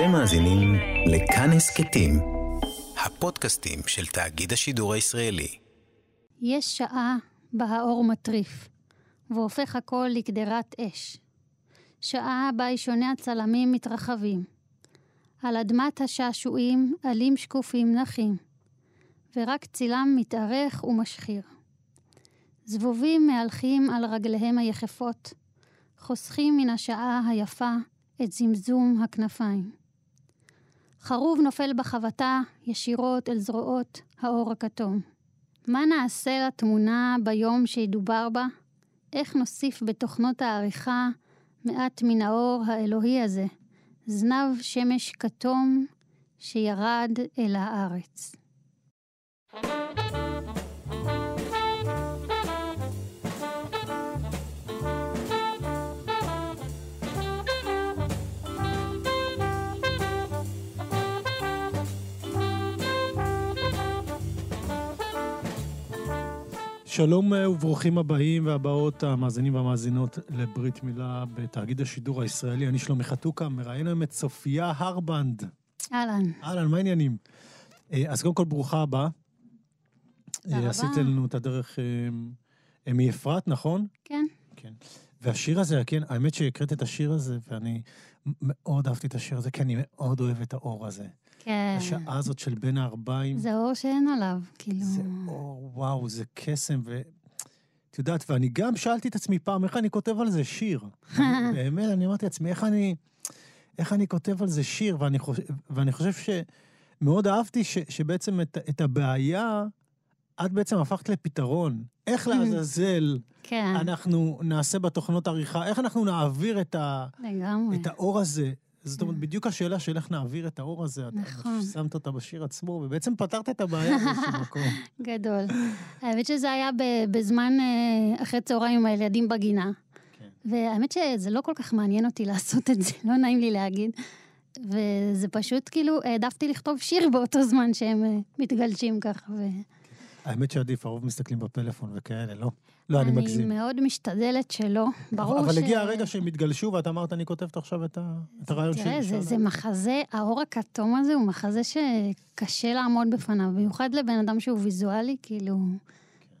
אתם מאזינים לכאן הסכתים, הפודקאסטים של תאגיד השידור הישראלי. יש שעה בה האור מטריף, והופך הכל לקדרת אש. שעה בה אישוני הצלמים מתרחבים. על אדמת השעשועים עלים שקופים נחים, ורק צילם מתארך ומשחיר. זבובים מהלכים על רגליהם היחפות, חוסכים מן השעה היפה את זמזום הכנפיים. חרוב נופל בחבטה ישירות אל זרועות האור הכתום. מה נעשה לתמונה ביום שידובר בה? איך נוסיף בתוכנות העריכה מעט מן האור האלוהי הזה, זנב שמש כתום שירד אל הארץ. שלום וברוכים הבאים והבאות, המאזינים והמאזינות לברית מילה בתאגיד השידור הישראלי. אני שלומי חתוקה, מראיין היום את סופיה הרבנד. אהלן. אהלן, מה העניינים? אה, אז קודם כל, ברוכה הבאה. תודה אה, רבה. עשית לנו את הדרך אה, מאפרת, נכון? כן. כן. והשיר הזה, כן, האמת שהקראת את השיר הזה, ואני מאוד אהבתי את השיר הזה, כי אני מאוד אוהב את האור הזה. כן. השעה הזאת של בין הערביים. זה אור שאין עליו, כאילו... זה אור, וואו, זה קסם, ו... את יודעת, ואני גם שאלתי את עצמי פעם, איך אני כותב על זה שיר? באמת, אני אמרתי לעצמי, איך אני, איך אני כותב על זה שיר? ואני חושב, ואני חושב שמאוד אהבתי ש, שבעצם את, את הבעיה, את בעצם הפכת לפתרון. איך לעזאזל כן, אנחנו נעשה בתוכנות עריכה, איך אנחנו נעביר את, ה, לגמרי. את האור הזה. זאת אומרת, בדיוק השאלה של איך נעביר את האור הזה, נכון. שמת אותה בשיר עצמו, ובעצם פתרת את הבעיה באיזשהו מקום. גדול. האמת שזה היה בזמן אה, אחרי צהריים עם הילדים בגינה. כן. והאמת שזה לא כל כך מעניין אותי לעשות את זה, לא נעים לי להגיד. וזה פשוט כאילו, העדפתי לכתוב שיר באותו זמן שהם אה, מתגלשים ככה. ו... האמת שעדיף, הרוב מסתכלים בפלאפון וכאלה, לא? לא, אני מגזים. מאוד משתדלת שלא. ברור אבל ש... הגיע הרגע שהם התגלשו, ואת אמרת, אני כותבת עכשיו את ה- את הרעיון שלי. תראה, זה. זה מחזה, האור הכתום הזה הוא מחזה שקשה לעמוד בפניו, במיוחד לבן אדם שהוא ויזואלי, כאילו...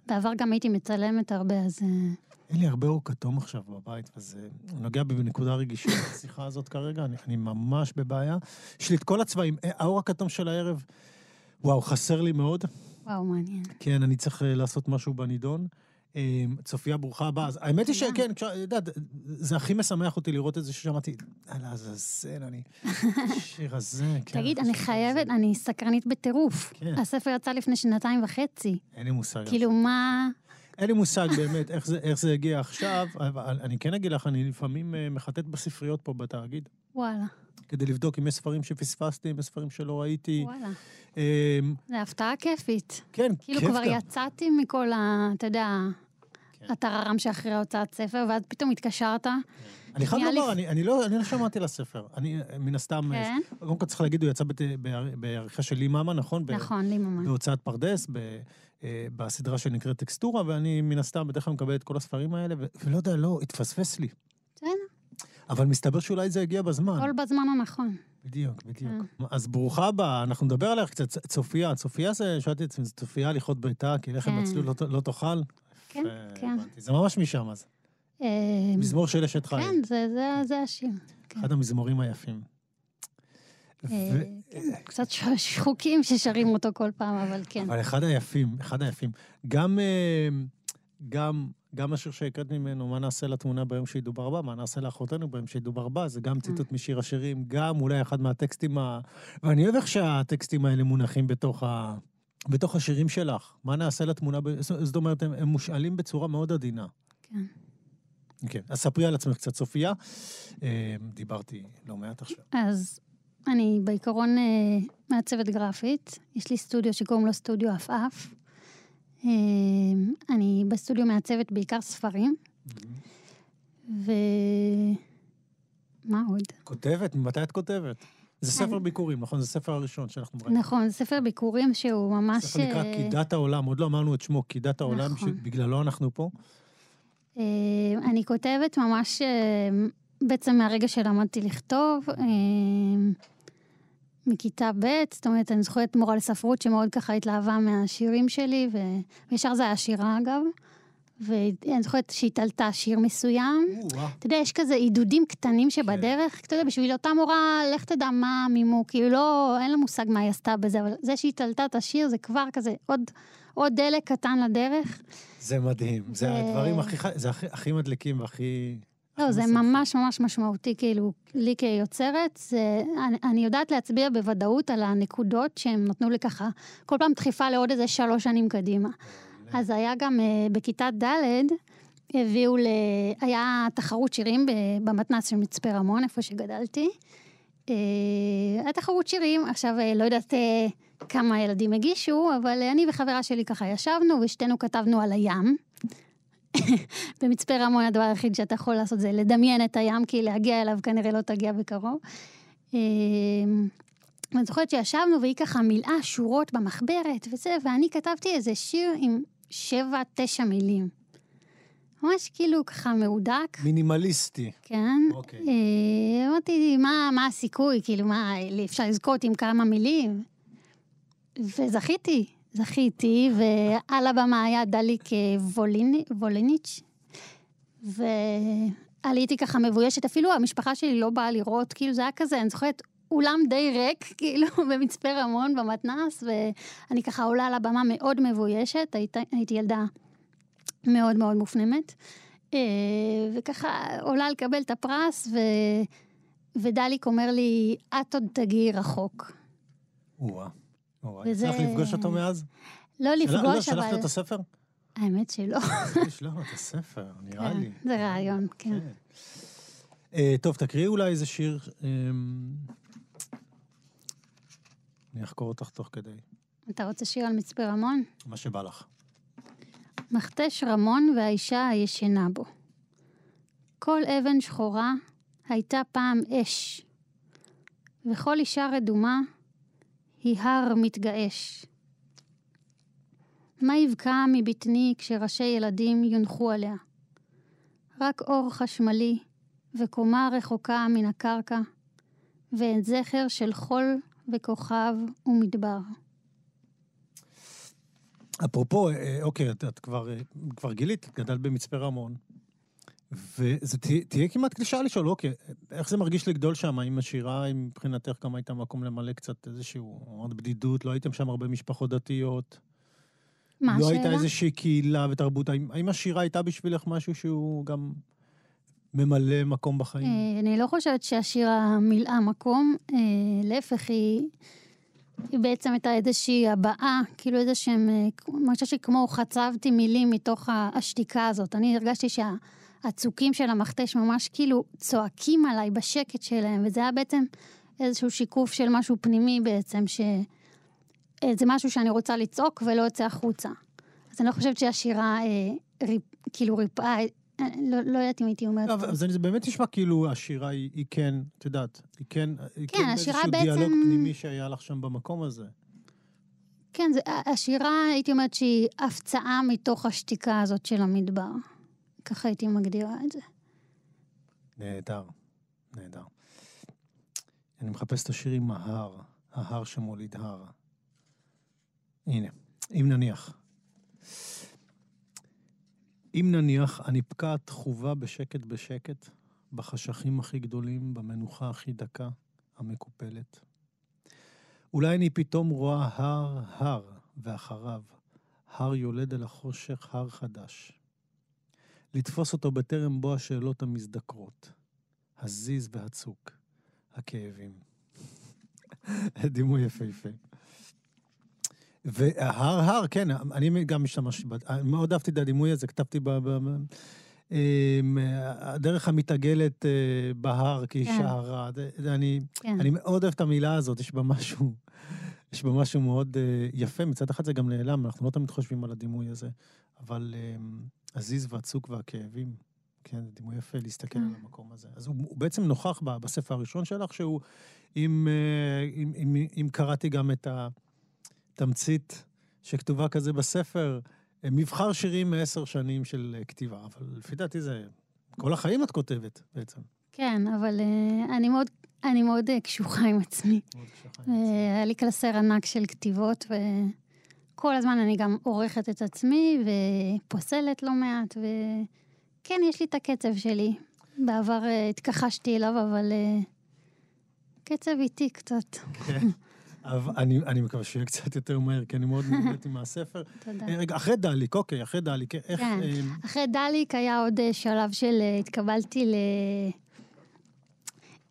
בעבר גם הייתי מצלמת הרבה, אז... אה, אין לי הרבה אור כתום עכשיו בבית, וזה נוגע בי בנקודה רגישה בשיחה הזאת כרגע, אני, אני ממש בבעיה. יש לי את כל הצבעים, אה, האור הכתום של הערב, וואו, חסר לי מאוד. וואו, מעניין. כן, אני צריך אה, לעשות משהו בנידון. אה, צופיה, ברוכה הבאה. אז האמת היא. שכן, כשה- את יודעת, זה הכי משמח אותי לראות את זה ששמעתי, על לעזאזל, אני... השיר הזה, כן. תגיד, אני חייבת. אני סקרנית בטירוף. כן. הספר יצא לפני שנתיים וחצי. אין לי מושג. כאילו, מה... אין לי מושג באמת איך זה, איך זה הגיע עכשיו, אני כן אגיד לך, אני לפעמים אה, מחטט בספריות פה בתאגיד, וואלה, כדי לבדוק אם יש ספרים שפספסתי, אם יש ספרים שלא ראיתי. וואלה. אה, זו הפתעה כיפית. כן, כאילו, כיף כבר גם. יצאתי מכל ה... אתה יודע... כן. הטררם שאחרי הוצאת ספר, ואז פתאום התקשרת. אני חייב לומר, אני, אני, לא, אני לא שמעתי לספר. אני, אה, מן הסתם, אה, כן? קודם כל צריך להגיד, הוא יצא בעריכה של לי מאמה, נכון? נכון, לי ממש. בהוצאת פרדס, ב, אה, בסדרה שנקראת טקסטורה, ואני מן הסתם בדרך כלל מקבל את כל הספרים האלה, ולא יודע, לא, התפספס לי. אבל מסתבר שאולי זה הגיע בזמן. הכל בזמן הנכון. בדיוק, בדיוק. כן. אז ברוכה הבאה, אנחנו נדבר עליך קצת. צופיה, צופיה זה, שאלתי את עצמי, זה צופיה הליכות ביתה, כי לחם כן. בצלול לא, לא תאכל? כן, יפה, כן. הבנתי. זה ממש משם אז. אה, מזמור של אשת כן, חיים. זה- זה- זה השיר. כן. אחד המזמורים היפים. אה, ו- כן, קצת שחוקים ששרים אותו כל פעם, אבל כן. אבל אחד היפים, אחד היפים. גם, אה, גם, גם השיר שהקראת ממנו, מה נעשה לתמונה ביום שידובר בה, מה נעשה לאחותנו ביום שידובר בה, זה גם ציטוט משיר השירים, גם אולי אחד מהטקסטים ה... ואני אוהב איך שהטקסטים האלה מונחים בתוך ה... בתוך השירים שלך, מה נעשה לתמונה, ב... זאת אומרת, הם, הם מושאלים בצורה מאוד עדינה. כן. כן, אז ספרי על עצמך קצת, סופיה. אה, דיברתי לא מעט עכשיו. אז אני בעיקרון אה, מעצבת גרפית, יש לי סטודיו שקוראים לו סטודיו עפעף. אה, אני בסטודיו מעצבת בעיקר ספרים, ו... מה עוד? כותבת? ממתי את כותבת? זה ספר אני- ביקורים, נכון? זה הספר הראשון שאנחנו מראים. נכון, זה ספר ביקורים שהוא ממש... ספר נקרא אה, קידת העולם, עוד לא אמרנו את שמו, קידת העולם, נכון. שבגללו אנחנו פה. אה, אני כותבת ממש אה, בעצם מהרגע שלמדתי לכתוב. מכיתה ב', זאת אומרת, אני זוכרת מורה לספרות שמאוד ככה התלהבה מהשירים שלי, וישר זה היה שירה אגב. ואני זוכרת שהיא תלתה שיר מסוים. אתה יודע, יש כזה עידודים קטנים שבדרך, כן. אתה יודע, בשביל אותה מורה, לך תדע מה המימוק, כאילו לא, אין לה מושג מה היא עשתה בזה, אבל זה שהיא תלתה את השיר זה כבר כזה עוד, עוד דלק קטן לדרך. זה מדהים, זה הדברים הכי, זה הכי, הכי מדליקים והכי... לא, זה ממש ממש משמעותי, כאילו, לי כיוצרת, זה, אני, אני יודעת להצביע בוודאות על הנקודות שהם נתנו לי ככה, כל פעם דחיפה לעוד איזה שלוש שנים קדימה. אז היה גם uh, בכיתה ד', הביאו ל... היה תחרות שירים במתנ"ס של מצפה רמון, איפה שגדלתי. Uh, היה תחרות שירים, עכשיו uh, לא יודעת uh, כמה ילדים הגישו, אבל אני וחברה שלי ככה ישבנו, ושתינו כתבנו על הים. במצפה רמון הדבר היחיד שאתה יכול לעשות זה לדמיין את הים, כי להגיע אליו כנראה לא תגיע בקרוב. ואני זוכרת שישבנו והיא ככה מילאה שורות במחברת וזה, ואני כתבתי איזה שיר עם שבע, תשע מילים. ממש כאילו ככה מהודק. מינימליסטי. כן. אוקיי. אה, אמרתי, מה, מה הסיכוי? כאילו, מה, אפשר לזכות עם כמה מילים? וזכיתי, זכיתי, ועל הבמה היה דליק ווליניץ', ועליתי ככה מבוישת, אפילו המשפחה שלי לא באה לראות, כאילו זה היה כזה, אני זוכרת, אולם די ריק, כאילו, במצפה רמון, במתנ"ס, ואני ככה עולה על הבמה מאוד מבוישת, היית, הייתי ילדה מאוד מאוד מופנמת, אה, וככה עולה לקבל את הפרס, ו... ודליק אומר לי, את עוד תגיעי רחוק. וואו, וזה... הצלחת לפגוש אותו מאז? לא לפגוש, אבל... שלחת את הספר? האמת שלא. לשלוח לו את הספר, נראה כן, לי. זה רעיון, כן. כן. אה, טוב, תקריאי אולי איזה שיר אמ, אני אחקור אותך תוך כדי. אתה רוצה שיר על מצפה רמון? מה שבא לך. מכתש רמון והאישה הישנה בו. כל אבן שחורה הייתה פעם אש, וכל אישה רדומה היא הר מתגעש. מה יבקע מבטני כשראשי ילדים יונחו עליה? רק אור חשמלי וקומה רחוקה מן הקרקע, ואין זכר של חול וכוכב ומדבר. אפרופו, אה, אוקיי, את, כבר, אה, כבר גילית, את גדלת במצפה רמון, וזה תהיה, תהיה כמעט קלישה לשאול, אוקיי, איך זה מרגיש לגדול שם? האם השירה, אם מבחינתך גם הייתה מקום למלא קצת איזשהו, עוד בדידות, לא הייתם שם הרבה משפחות דתיות? מה השאלה? לא הייתה איזושהי קהילה ותרבות, האם, האם השירה הייתה בשבילך משהו שהוא גם ממלא מקום בחיים? אה, אני לא חושבת שהשירה מילאה מקום, אה, להפך, היא... היא בעצם הייתה איזושהי הבעה, כאילו איזה שהם, אה, חושבת שכמו חצבתי מילים מתוך השתיקה הזאת. אני הרגשתי שהצוקים של המכתש ממש כאילו צועקים עליי בשקט שלהם, וזה היה בעצם איזשהו שיקוף של משהו פנימי בעצם, שזה משהו שאני רוצה לצעוק ולא יוצא החוצה. אז אני לא חושבת שהשירה אה, ריפ, כאילו ריפאה לא, לא יודעת אם הייתי אומרת... לא, אבל זה באמת נשמע כאילו השירה היא, היא כן, את יודעת, היא כן, היא כן, כן השירה בעצם... דיאלוג פנימי שהיה לך שם במקום הזה. כן, זה, השירה, הייתי אומרת שהיא הפצעה מתוך השתיקה הזאת של המדבר. ככה הייתי מגדירה את זה. נהדר, נהדר. אני מחפש את השיר עם ההר, ההר שמוליד הר. הנה, אם נניח. אם נניח אני פקעת חובה בשקט בשקט, בחשכים הכי גדולים, במנוחה הכי דקה, המקופלת. אולי אני פתאום רואה הר הר, ואחריו, הר יולד אל החושך, הר חדש. לתפוס אותו בטרם בוא השאלות המזדקרות, הזיז והצוק, הכאבים. דימוי יפהפה. והר הר, כן, אני גם משתמש, מאוד אהבתי את הדימוי הזה, כתבתי ב... ב אמ, הדרך המתעגלת אה, בהר כאישה כן. הרה. אני, כן. אני מאוד אוהב את המילה הזאת, יש בה משהו, יש בה משהו מאוד אה, יפה. מצד אחד זה גם נעלם, אנחנו לא תמיד חושבים על הדימוי הזה, אבל אמ, הזיז והצוק והכאבים, כן, זה דימוי יפה להסתכל על כן. המקום הזה. אז הוא, הוא בעצם נוכח בספר הראשון שלך, שהוא, אם, אה, אם, אם, אם קראתי גם את ה... תמצית שכתובה כזה בספר, מבחר שירים מעשר שנים של אה, כתיבה, אבל לפי דעתי זה... כל החיים את כותבת בעצם. כן, אבל uh, אני מאוד אני מאוד אה, קשוחה עם עצמי. מאוד קשוחה. אה, היה לי קלסר ענק של כתיבות, וכל הזמן אני גם עורכת את עצמי ופוסלת לא מעט, וכן, יש לי את הקצב שלי. בעבר אה, התכחשתי אליו, אבל אה, קצב איטי קצת. אבל אני, אני מקווה שיהיה קצת יותר מהר, כי אני מאוד נהניתי מהספר. תודה. אה, רגע, אחרי דליק, אוקיי, אחרי דליק, איך... כן. אחרי דליק היה עוד שלב של התקבלתי ל...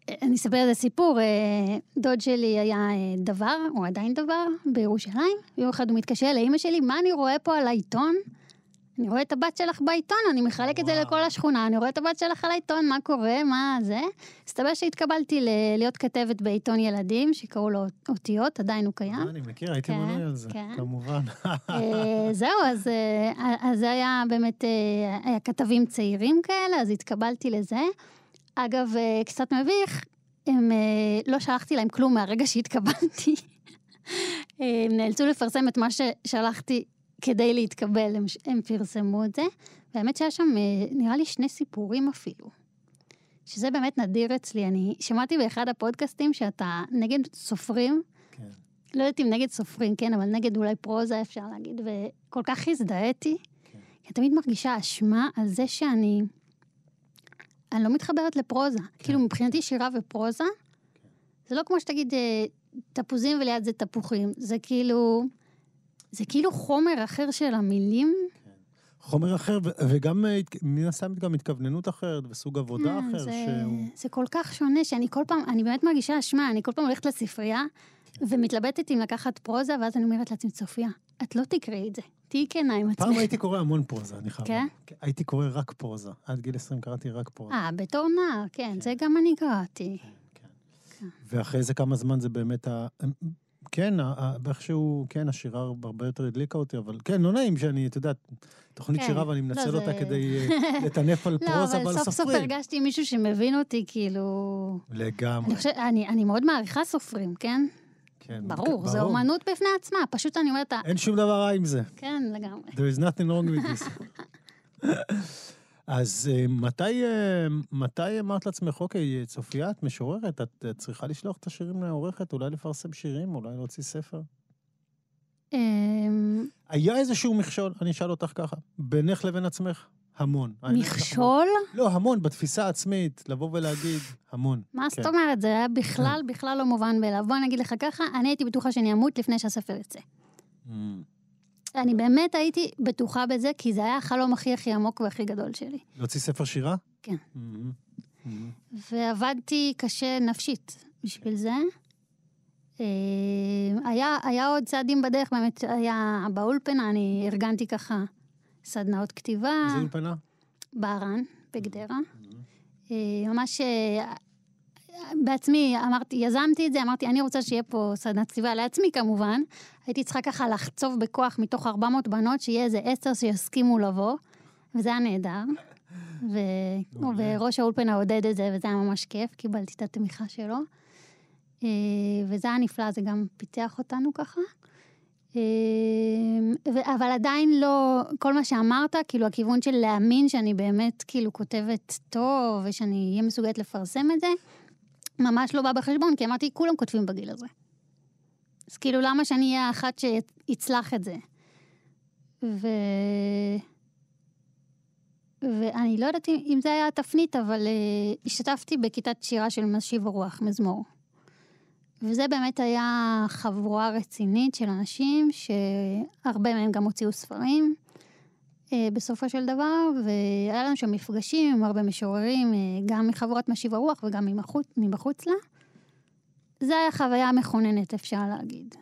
אה, אני אספר איזה סיפור. אה, דוד שלי היה אה, דבר, הוא עדיין דבר, בירושלים. יום אחד הוא מתקשר לאימא שלי, מה אני רואה פה על העיתון? אני רואה את הבת שלך בעיתון, אני מחלק את זה וואו. לכל השכונה, אני רואה את הבת שלך על העיתון, מה קורה, מה זה? הסתבר שהתקבלתי ל- להיות כתבת בעיתון ילדים, שקראו לו אותיות, עדיין הוא קיים. אני מכיר, הייתי כן, מנוי על זה, כן. כמובן. אה, זהו, אז, אה, אז זה היה באמת, אה, היה כתבים צעירים כאלה, אז התקבלתי לזה. אגב, אה, קצת מביך, הם, אה, לא שלחתי להם כלום מהרגע שהתקבלתי. אה, הם נאלצו לפרסם את מה ששלחתי כדי להתקבל, הם, הם פרסמו את זה. והאמת שהיה שם, אה, נראה לי, שני סיפורים אפילו. שזה באמת נדיר אצלי. אני שמעתי באחד הפודקאסטים שאתה נגד סופרים, כן. לא יודעת אם נגד סופרים, כן, אבל נגד אולי פרוזה אפשר להגיד, וכל כך הזדהיתי. כן. אני תמיד מרגישה אשמה על זה שאני... אני לא מתחברת לפרוזה. כאילו, מבחינתי שירה ופרוזה, זה לא כמו שתגיד אה, תפוזים וליד זה תפוחים. זה כאילו... זה כאילו חומר אחר של המילים. חומר אחר, וגם, אה, מן הסתם, גם התכווננות אחרת וסוג עבודה כן, אחר, זה, שהוא... זה כל כך שונה, שאני כל פעם, אני באמת מרגישה אשמה, אני כל פעם הולכת לספרייה, ומתלבטת אם לקחת פרוזה, ואז אני אומרת לעצמי, צופיה, את לא תקראי את זה, תהיי כנה עם פעם עצמך. הייתי קורא המון פרוזה, אני חייב. כן? להגיד. הייתי קורא רק פרוזה. עד גיל 20 קראתי רק פרוזה. אה, בתור נער, כן, זה גם אני קראתי. כן. ואחרי זה כמה זמן זה באמת ה... כן, איכשהו, כן, השירה הרבה יותר הדליקה אותי, אבל כן, לא נעים שאני, את יודעת, תוכנית כן. שירה ואני לא, מנצל זה- אותה כדי אה, לטנף על לא, פרוזה אבל ועל סוף סוף סופרים. הרגשתי מישהו שמבין אותי, כאילו... לגמרי. אני חושבת, אני, אני מאוד מעריכה סופרים, כן? כן, ברור, זו אומנות בפני עצמה, פשוט אני אומרת, אין שום דבר רע עם זה. כן, לגמרי. There is nothing wrong with this. אז אה, מתי, אה, מתי אמרת לעצמך, אוקיי, צופיה, את משוררת, את צריכה לשלוח את השירים לעורכת, אולי לפרסם שירים, אולי להוציא ספר? אמ, היה איזשהו מכשול, אני אשאל אותך ככה, בינך לבין עצמך? המון. מכשול? לא, המון, בתפיסה העצמית, לבוא ולהגיד, המון. מה כן. זאת אומרת? זה היה בכלל, בכלל לא מובן מאליו. בוא נגיד לך ככה, אני הייתי בטוחה שאני אמות לפני שהספר יצא. Mm, אני באמת הייתי בטוחה בזה, כי זה היה החלום הכי הכי עמוק והכי גדול שלי. להוציא ספר שירה? כן. מהמם, מהמם. ועבדתי קשה נפשית בשביל זה. אה, היה, היה עוד צעדים בדרך, באמת היה באולפנה, אני ארגנתי ככה סדנאות כתיבה, איזה אולפנה? בהרן, בגדרה. אה, ממש אה, בעצמי אמרתי, יזמתי את זה, אמרתי, אני רוצה שיהיה פה סדנת כתיבה לעצמי כמובן. הייתי צריכה ככה לחצוב בכוח מתוך 400 בנות, שיהיה איזה עשר שיסכימו לבוא, וזה היה נהדר. ו... וראש האולפנה עודד את זה, וזה היה ממש כיף, קיבלתי את התמיכה שלו. אה, וזה היה נפלא, זה גם פיתח אותנו ככה. אה, ו- אבל עדיין לא, כל מה שאמרת, כאילו הכיוון של להאמין שאני באמת כאילו כותבת טוב, ושאני אהיה מסוגלת לפרסם את זה, ממש לא בא בחשבון, כי אמרתי, כולם כותבים בגיל הזה. אז כאילו, למה שאני אהיה האחת שיצלח את זה? ו... ואני לא יודעת אם, זה היה התפנית, אבל uh, השתתפתי בכיתת שירה של משיב הרוח, מזמור. וזה באמת היה חבורה רצינית של אנשים, שהרבה מהם גם הוציאו ספרים uh, בסופו של דבר, והיה לנו שם מפגשים עם הרבה משוררים, uh, גם מחבורת משיב הרוח וגם מבחוץ, מבחוץ לה. זה היה חוויה מכוננת, אפשר להגיד.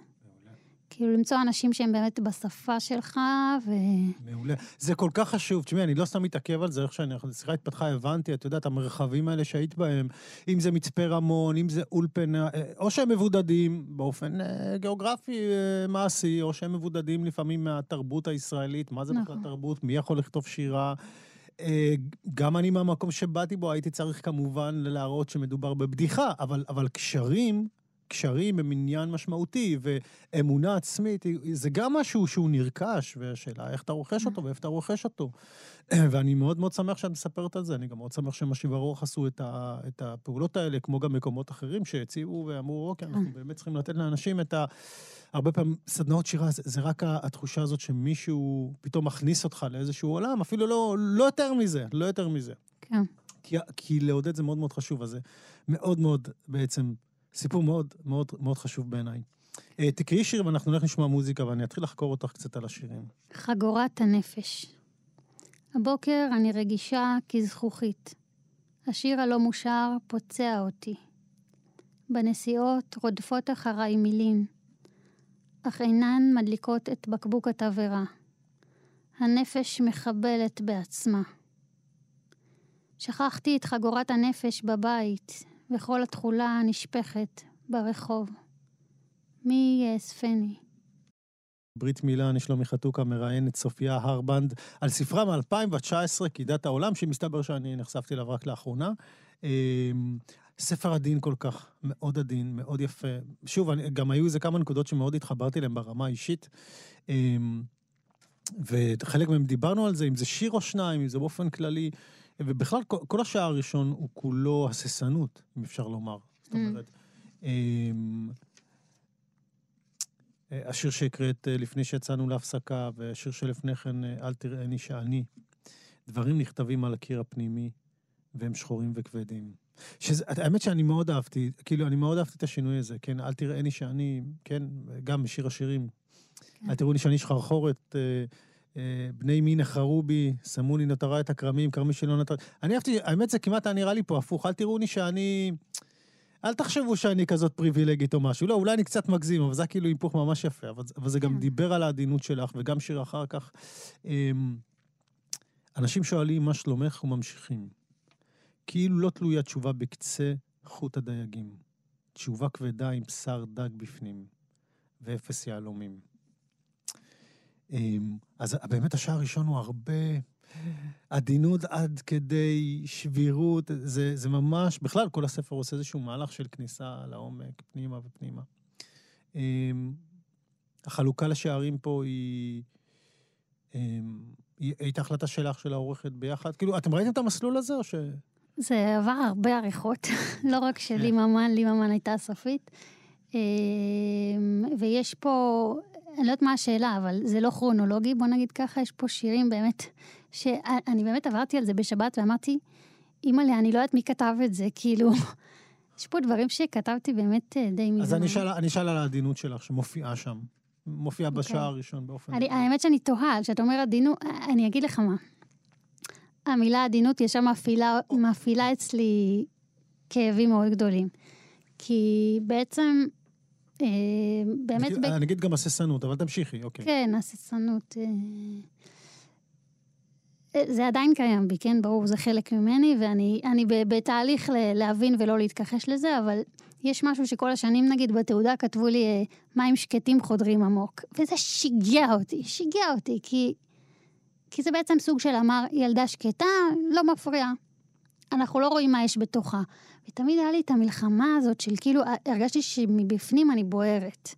כאילו למצוא אנשים שהם באמת בשפה שלך, ו... מעולה. זה כל כך חשוב. תשמעי, אני לא סתם מתעכב על זה, איך שאני... השיחה התפתחה, הבנתי, את יודעת, המרחבים האלה שהיית בהם, אם זה מצפה רמון, אם זה אולפן, אה, או שהם מבודדים באופן אה, גיאוגרפי אה, מעשי, או שהם מבודדים לפעמים מהתרבות הישראלית, מה זה בכלל נכון. תרבות, מי יכול לכתוב שירה. גם אני מהמקום שבאתי בו, הייתי צריך כמובן להראות שמדובר בבדיחה, אבל, אבל קשרים קשרים הם עניין משמעותי, ואמונה עצמית, זה גם משהו שהוא נרכש, והשאלה איך אתה רוכש אותו ואיפה אתה רוכש אותו. ואני מאוד מאוד שמח שאת מספרת על זה, אני גם מאוד שמח שמשיב הרוח עשו את, ה, את הפעולות האלה, כמו גם מקומות אחרים שהציעו ואמרו, אוקיי, אנחנו באמת צריכים לתת לאנשים את ה... הרבה פעמים סדנאות שירה זה, זה רק התחושה הזאת שמישהו פתאום מכניס אותך לאיזשהו עולם, אפילו לא, לא יותר מזה, לא יותר מזה. כן. כי, כי לעודד זה מאוד מאוד חשוב, אז זה מאוד מאוד בעצם סיפור מאוד מאוד מאוד חשוב בעיניי. Uh, תקראי שיר ואנחנו נלך לשמוע מוזיקה ואני אתחיל לחקור אותך קצת על השירים. חגורת הנפש. הבוקר אני רגישה כזכוכית. השיר הלא מושר פוצע אותי. בנסיעות רודפות אחריי מילים, אך אינן מדליקות את בקבוק התבערה. הנפש מחבלת בעצמה. שכחתי את חגורת הנפש בבית, וכל התכולה נשפכת ברחוב. מי יאספני? ברית מילה, אני שלומי חתוקה, מראיין את סופיה הרבנד על ספרה מ-2019, קידת העולם, שמסתבר שאני נחשפתי אליו רק לאחרונה. אמ, ספר עדין כל כך, מאוד עדין, מאוד יפה. שוב, אני, גם היו איזה כמה נקודות שמאוד התחברתי אליהן ברמה האישית. אמ, וחלק מהם דיברנו על זה, אם זה שיר או שניים, אם זה באופן כללי. ובכלל, כל, השער הראשון הוא כולו הססנות, אם אפשר לומר. זאת mm. אומרת, אמ, השיר שהקראת אה, לפני שיצאנו להפסקה, והשיר שלפני כן, אה, אל תראיני שאני. דברים נכתבים על הקיר הפנימי, והם שחורים וכבדים. שזה, האמת שאני מאוד אהבתי, כאילו, אני מאוד אהבתי את השינוי הזה, כן? אל תראיני שאני, כן, גם בשיר השירים. כן. אל תראוני שאני שחרחורת, אה, אה, בני מי נחרו בי, שמו לי נותרה את הכרמים, כרמי שלא נותר... אני אהבתי, האמת זה כמעט היה נראה לי פה הפוך, אל תראוני שאני... אל תחשבו שאני כזאת פריבילגית או משהו. לא, אולי אני קצת מגזים, אבל זה היה כאילו היפוך ממש יפה. אבל, אבל זה גם כן. דיבר על העדינות שלך, וגם שיר אחר כך. אמ, אנשים שואלים מה שלומך וממשיכים. כאילו לא תלויה תשובה בקצה חוט הדייגים. תשובה כבדה עם בשר דג בפנים, ואפס יהלומים. אמ, אז באמת השער הראשון הוא הרבה עדינות עד כדי שבירות, זה, זה ממש, בכלל כל הספר עושה איזשהו מהלך של כניסה לעומק, פנימה ופנימה. אמ, החלוקה לשערים פה היא... אמ, היא הייתה החלטה שלך, של העורכת ביחד? כאילו, אתם ראיתם את המסלול הזה או ש... זה עבר הרבה עריכות, לא רק של ליממן, ליממן הייתה הסופית. ויש פה אני לא יודעת מה השאלה, אבל זה לא כרונולוגי, בוא נגיד ככה, יש פה שירים באמת, שאני באמת עברתי על זה בשבת ואמרתי, אימא'לה, אני לא יודעת מי כתב את זה, כאילו, יש פה דברים שכתבתי באמת אה, די מזמן. אז אני אשאל על העדינות שלך שמופיעה שם. מופיעה okay. אוקיי. בשער הראשון באופן... אני, האמת שאני תוהה, כשאתה אומר עדינות, אני אגיד לך מה. המילה עדינות ישר מפעילה, מפעילה אצלי כאבים מאוד גדולים. כי בעצם אה, באמת... אני אגיד גם הססנות, אבל תמשיכי, אוקיי. כן, הססנות. אה, אה, זה עדיין קיים בי, כן? ברור, זה חלק ממני, ואני בתהליך להבין ולא להתכחש לזה, אבל יש משהו שכל השנים, נגיד, בתעודה כתבו לי, מים שקטים חודרים עמוק. וזה שיגע אותי, שיגע אותי, כי, כי זה בעצם סוג של אמר, ילדה שקטה, לא מפריעה. אנחנו לא רואים מה יש בתוכה. ותמיד היה לי את המלחמה הזאת של כאילו, הרגשתי שמבפנים אני בוערת.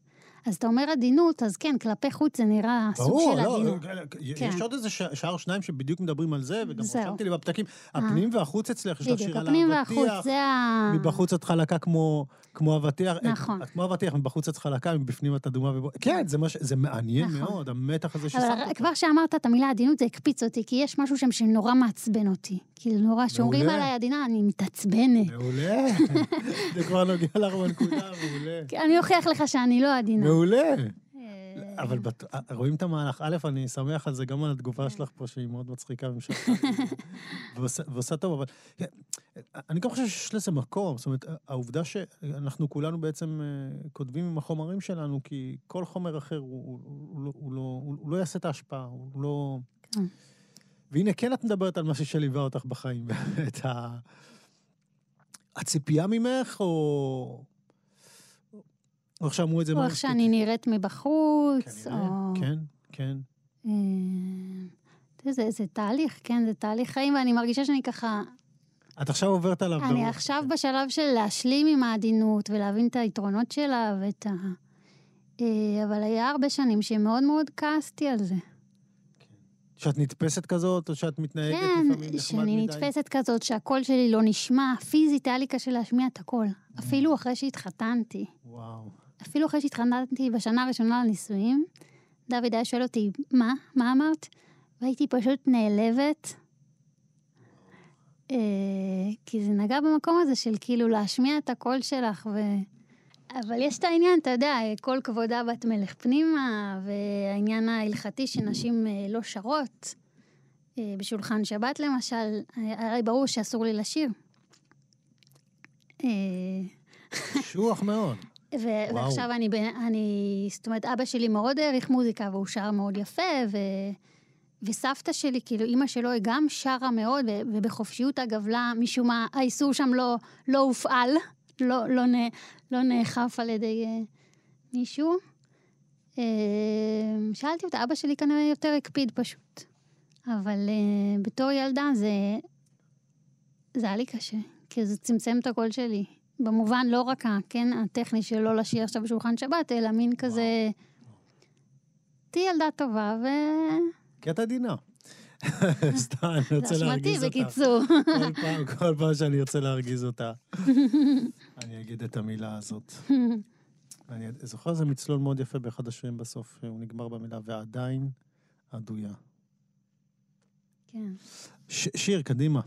אז אתה אומר עדינות, אז כן, כלפי חוץ זה נראה ברור, סוג של לא, עדינות. ברור, לא, כן. יש עוד איזה שער שניים שבדיוק מדברים על זה, וגם רשמתי לי בפתקים, הפנים והחוץ אצלך, יש לך שיר על האבטיח. בדיוק, הפנים והחוץ, זה ה... מבחוץ את חלקה כמו, כמו אבטיח. נכון. את כמו אבטיח, מבחוץ את חלקה, מבפנים את אדומה ובוא... כן, זה, מש... זה מעניין נכון. מאוד, המתח הזה ששמת אבל כבר שאמרת את המילה עדינות, זה הקפיץ אותי, כי יש משהו שם שנורא מעצבן אותי. כאילו, נורא, שאומרים עליי עדינה, אני מתעצבנת. מעולה. זה כבר נוגע לך בנקודה, מעולה. אני אוכיח לך שאני לא עדינה. מעולה. אבל בת... רואים את המהלך. א', אני שמח על זה, גם על התגובה כן. שלך פה, שהיא מאוד מצחיקה ומשכנעת. ועושה, טוב, אבל... כן, אני גם חושב שיש לזה מקום. זאת אומרת, העובדה שאנחנו כולנו בעצם אה, כותבים עם החומרים שלנו, כי כל חומר אחר, הוא, הוא, הוא, לא, הוא, לא, הוא לא יעשה את ההשפעה, הוא לא... כן. והנה, כן את מדברת על משהו שליווה אותך בחיים, את ה... הציפייה ממך, או... או איך שאמרו את זה. או איך שאני נראית מבחוץ, או... כן, כן. אה, זה, זה תהליך, כן, זה תהליך חיים, ואני מרגישה שאני ככה... את עכשיו עוברת עליו אני ברוח. עכשיו בשלב של להשלים עם העדינות ולהבין את היתרונות שלה ואת ה... אה, אבל היה הרבה שנים שמאוד מאוד כעסתי על זה. שאת נתפסת כזאת, או שאת מתנהגת כן, לפעמים נחמד שאני מדי? נתפסת כזאת שהקול שלי לא נשמע. פיזית היה לי קשה להשמיע את הקול. אפילו אחרי שהתחתנתי. וואו. אפילו אחרי שהתחתנתי בשנה הראשונה לנישואים, דוד היה שואל אותי, מה? מה אמרת? והייתי פשוט נעלבת. אה, כי זה נגע במקום הזה של כאילו להשמיע את הקול שלך ו... אבל יש את העניין, אתה יודע, כל כבודה בת מלך פנימה, והעניין ההלכתי שנשים אה, לא שרות. אה, בשולחן שבת למשל, לי ברור שאסור לי לשיר. קשוח מאוד. ו-. ועכשיו אני, אני, זאת אומרת, אבא שלי מאוד העריך מוזיקה והוא שר מאוד יפה, ו- וסבתא שלי, כאילו, אימא שלו היא גם שרה מאוד, ו- ובחופשיות אגב לה, משום מה, האיסור שם לא, לא הופעל, לא, לא, נ- לא נאכף על ידי uh, מישהו. Uh, שאלתי אותה, אבא שלי כנראה יותר הקפיד פשוט. אבל uh, בתור ילדה זה, זה היה לי קשה, כי זה צמצם את הקול שלי. במובן לא רק, כן, הטכני של לא לשיר עכשיו בשולחן שבת, אלא מין כזה... תהיי ילדה טובה, ו... כי את עדינה. סתם, אני זה רוצה אשמתי, להרגיז אותה. בקיצור. כל פעם, כל פעם שאני ארצה להרגיז אותה, אני אגיד את המילה הזאת. אני זוכר איזה מצלול מאוד יפה באחד השירים בסוף, הוא נגמר במילה ועדיין עדויה. כן. שיר, קדימה.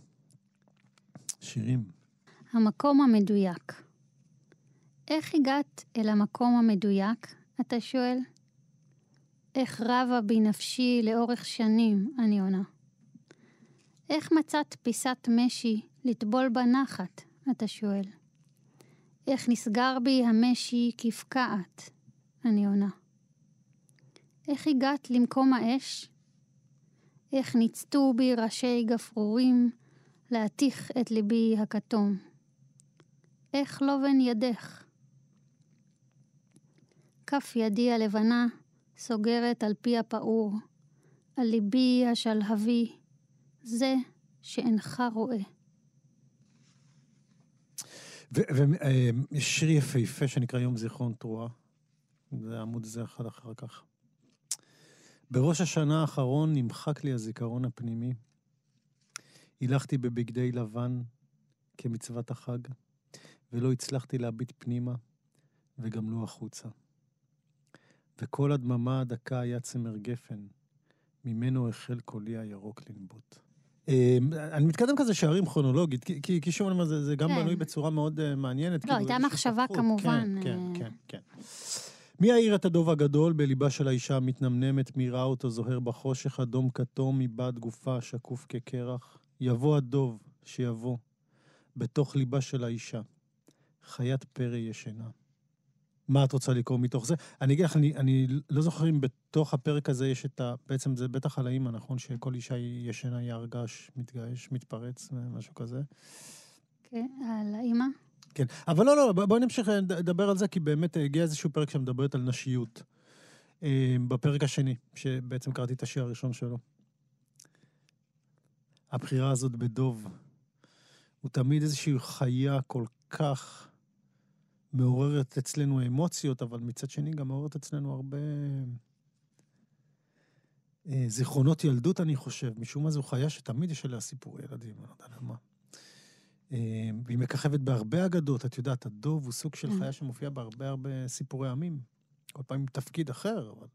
שירים. המקום המדויק. איך הגעת אל המקום המדויק, אתה שואל? איך רבה בי נפשי לאורך שנים, אני עונה. איך מצאת פיסת משי לטבול בנחת, אתה שואל? איך נסגר בי המשי כפקעת, אני עונה. איך הגעת למקום האש? איך ניצתו בי ראשי גפרורים להתיך את ליבי הכתום? איך לא בן ידך? כף ידי הלבנה סוגרת על פי הפעור, על ליבי השלהבי, זה שאינך רואה. ויש שיר יפהפה שנקרא יום זיכרון תרועה. זה עמוד זה אחד אחר כך. בראש השנה האחרון נמחק לי הזיכרון הפנימי. הילכתי בבגדי לבן כמצוות החג, ולא הצלחתי להביט פנימה, וגם לא החוצה. וכל הדממה הדקה היה צמר גפן, ממנו החל קולי הירוק לנבוט. אה, אני מתקדם כזה שערים כרונולוגית, כי- כי שוב אני אומר, זה זה גם כן. בנוי בצורה מאוד אה, מעניינת. לא, כאילו, הייתה מחשבה ספרות. כמובן, כן, אה. כן, כן, כן. מי יאיר את הדוב הגדול בליבה של האישה המתנמנמת, מי ראה אותו זוהר בחושך, אדום כתום מבעד גופה שקוף כקרח? יבוא הדוב שיבוא, בתוך ליבה של האישה, חיית פרא ישנה. מה את רוצה לקרוא מתוך זה? אני אגיד לך, אני, אני לא זוכר אם בתוך הפרק הזה יש את ה... בעצם זה בטח על האימא, נכון? שכל אישה ישנה היא הר געש, מתגעש, מתפרץ, משהו כזה. כן, על האימא? כן, אבל לא, לא, בוא- בואי נמשיך לדבר על זה, כי באמת הגיע איזשהו פרק שמדברת על נשיות. אה, בפרק השני, שבעצם קראתי את השיר הראשון שלו. הבחירה הזאת בדוב, הוא תמיד איזושהי חיה כל כך מעוררת אצלנו אמוציות, אבל מצד שני גם מעוררת אצלנו הרבה אה, זיכרונות ילדות, אני חושב. משום מה זו חיה שתמיד יש עליה סיפורי ילדים, אני לא יודע למה. אה, והיא מככבת בהרבה אגדות, את יודעת, הדוב הוא סוג של כן. חיה שמופיע בהרבה הרבה סיפורי עמים. כל פעם עם תפקיד אחר, אבל...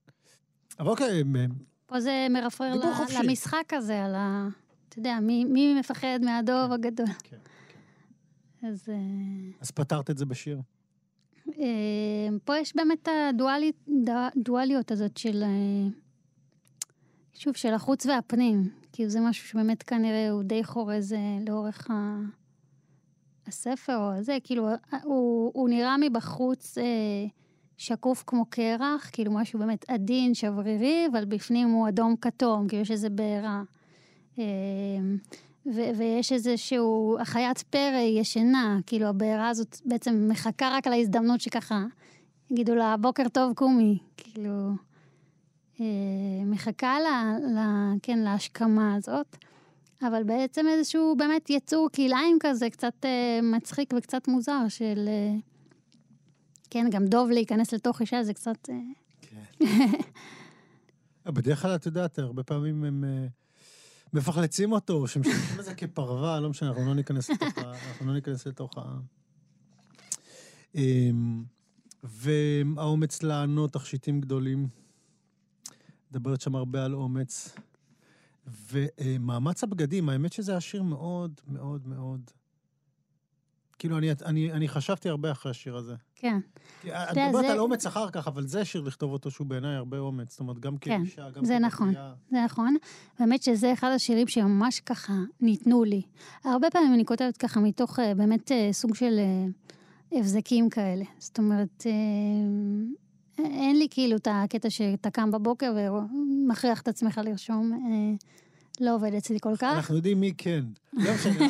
אבל אוקיי, אה, פה זה מרפרר ל-. למשחק הזה, על ה... אתה יודע, מי, מי מפחד מהדוב הגדול? כן, אז... אה, אז פתרת את זה בשיר. אה, פה יש באמת הדואליות הזאת של, אה, שוב, של החוץ והפנים. כאילו זה משהו שבאמת כנראה הוא די חורז אה, לאורך ה... הספר או זה, כאילו, הוא, הוא נראה מבחוץ אה, שקוף כמו קרח, כאילו משהו באמת עדין, שברירי, אבל בפנים הוא אדום כתום, כאילו יש איזה בעירה. אה, ו- ויש איזשהו, החיית פרא ישנה, כאילו הבעירה הזאת בעצם מחכה רק על ההזדמנות שככה, יגידו לה, בוקר טוב קומי, כאילו, אה, מחכה לה, לה, כן, להשכמה הזאת. אבל בעצם איזשהו באמת יצור כלאיים כזה, קצת אה, מצחיק וקצת מוזר של... אה, כן, גם דוב להיכנס לתוך אישה זה קצת... אה, כן. בדרך כלל, את יודעת, הרבה פעמים הם אה, מפחלצים אותו, או שמשתמשים בזה כפרווה, לא משנה, אנחנו לא ניכנס לתוך ה... אנחנו לא ניכנס לתוך ה... אמ, והאומץ לענות תכשיטים גדולים. מדברת שם הרבה על אומץ. ומאמץ הבגדים, האמת שזה היה שיר מאוד מאוד מאוד... כאילו, אני, אני, אני חשבתי הרבה אחרי השיר הזה. כן. את מדברת זה... על אומץ אחר כך, אבל זה שיר לכתוב אותו שהוא בעיניי הרבה אומץ. זאת אומרת, גם כן, כאישה, גם זה נכון, זה נכון. באמת שזה אחד השירים שממש ככה ניתנו לי. הרבה פעמים אני כותבת ככה מתוך אה, באמת אה, סוג של אה, הבזקים כאלה. זאת אומרת, אין לי כאילו את הקטע שאתה קם בבוקר ומכריח את עצמך לרשום. לא עובד אצלי כל כך. אנחנו יודעים מי כן. לא משנה.